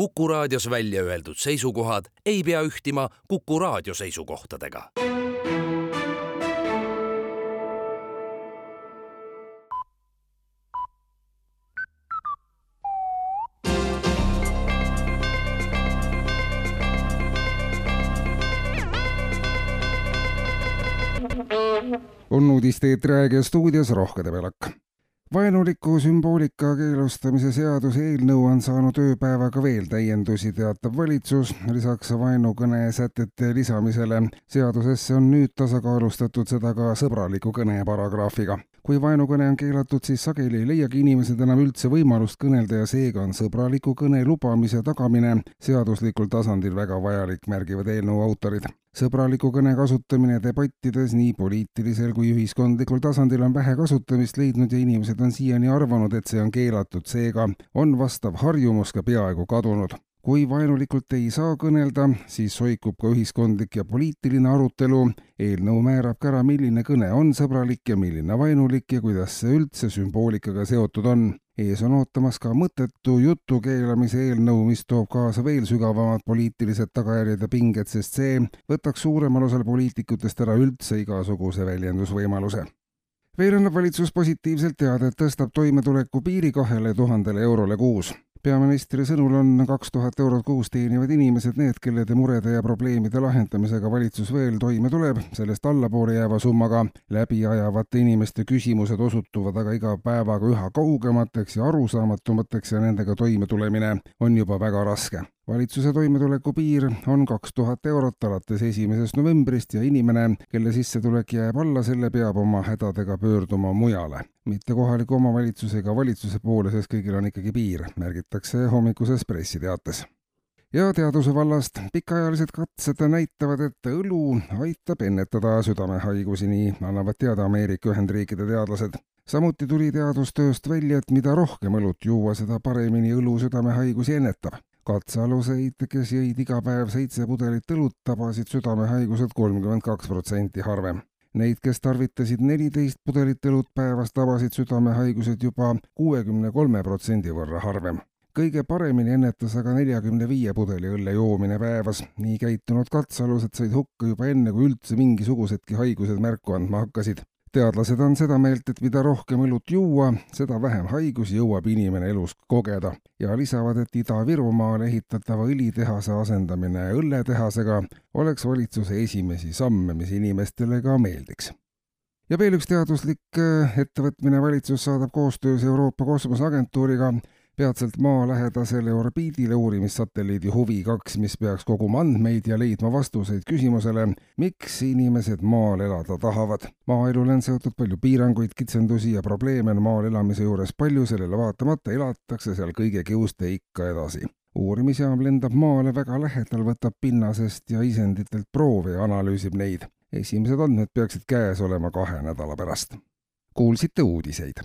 Kuku raadios välja öeldud seisukohad ei pea ühtima Kuku raadio seisukohtadega. on uudiste eetriaeg stuudios Rohke Debelak vaenuliku sümboolika keelustamise seaduse eelnõu on saanud ööpäevaga veel täiendusi, teatab valitsus. lisaks vaenukõne sätete lisamisele seadusesse on nüüd tasakaalustatud seda ka sõbraliku kõne paragrahviga. kui vaenukõne on keelatud, siis sageli ei leiagi inimesed enam üldse võimalust kõnelda ja seega on sõbraliku kõne lubamise tagamine seaduslikul tasandil väga vajalik, märgivad eelnõu autorid sõbraliku kõne kasutamine debattides nii poliitilisel kui ühiskondlikul tasandil on vähe kasutamist leidnud ja inimesed on siiani arvanud, et see on keelatud, seega on vastav harjumus ka peaaegu kadunud. Kui vaenulikult ei saa kõnelda, siis soikub ka ühiskondlik ja poliitiline arutelu. eelnõu määrab ka ära, milline kõne on sõbralik ja milline vaenulik ja kuidas see üldse sümboolikaga seotud on. Ees on ootamas ka mõttetu jutu keelamise eelnõu, mis toob kaasa veel sügavamad poliitilised tagajärjed ja pinged, sest see võtaks suuremal osal poliitikutest ära üldse igasuguse väljendusvõimaluse. Veel annab valitsus positiivselt teada, et tõstab toimetuleku piiri kahele tuhandele eurole kuus peaministri sõnul on kaks tuhat eurot kuus teenivad inimesed need, kellede murede ja probleemide lahendamisega valitsus veel toime tuleb, sellest allapoole jääva summaga läbi ajavate inimeste küsimused osutuvad aga iga päevaga üha kaugemateks ja arusaamatumateks ja nendega toimetulemine on juba väga raske valitsuse toimetuleku piir on kaks tuhat eurot alates esimesest novembrist ja inimene, kelle sissetulek jääb alla selle, peab oma hädadega pöörduma mujale, mitte kohaliku omavalitsuse ega valitsuse poole, sest kõigil on ikkagi piir, märgitakse hommikuses pressiteates ja teaduse vallast pikaajalised katsed näitavad, et õlu aitab ennetada südamehaigusi, nii annavad teada Ameerika Ühendriikide teadlased. samuti tuli teadustööst välja, et mida rohkem õlut juua, seda paremini õlu südamehaigusi ennetab katsealuseid, kes jõid iga päev seitse pudelit õlut, tabasid südamehaigused kolmkümmend kaks protsenti harvem. Neid, kes tarvitasid neliteist pudelit õlut päevas, tabasid südamehaigused juba kuuekümne kolme protsendi võrra harvem kõige paremini ennetas aga neljakümne viie pudeli õlle joomine päevas. nii käitunud katsealused said hukka juba enne, kui üldse mingisugusedki haigused märku andma hakkasid teadlased on seda meelt, et mida rohkem õlut juua, seda vähem haigusi jõuab inimene elus kogeda ja lisavad, et Ida-Virumaal ehitatava õlitehase asendamine õlletehasega oleks valitsuse esimesi samme, mis inimestele ka meeldiks. ja veel üks teaduslik äh, ettevõtmine, valitsus saadab koostöös Euroopa Kosmoseagentuuriga peatselt maalähedasele orbiidile uurimissatelliidi Huvi kaks, mis peaks koguma andmeid ja leidma vastuseid küsimusele, miks inimesed maal elada tahavad. maaelule on seotud palju piiranguid, kitsendusi ja probleeme on maal elamise juures palju, sellele vaatamata elatakse seal kõige kiuste ikka edasi uurimisjaam lendab maale väga lähedal, võtab pinnasest ja isenditelt proove ja analüüsib neid. esimesed andmed peaksid käes olema kahe nädala pärast. kuulsite uudiseid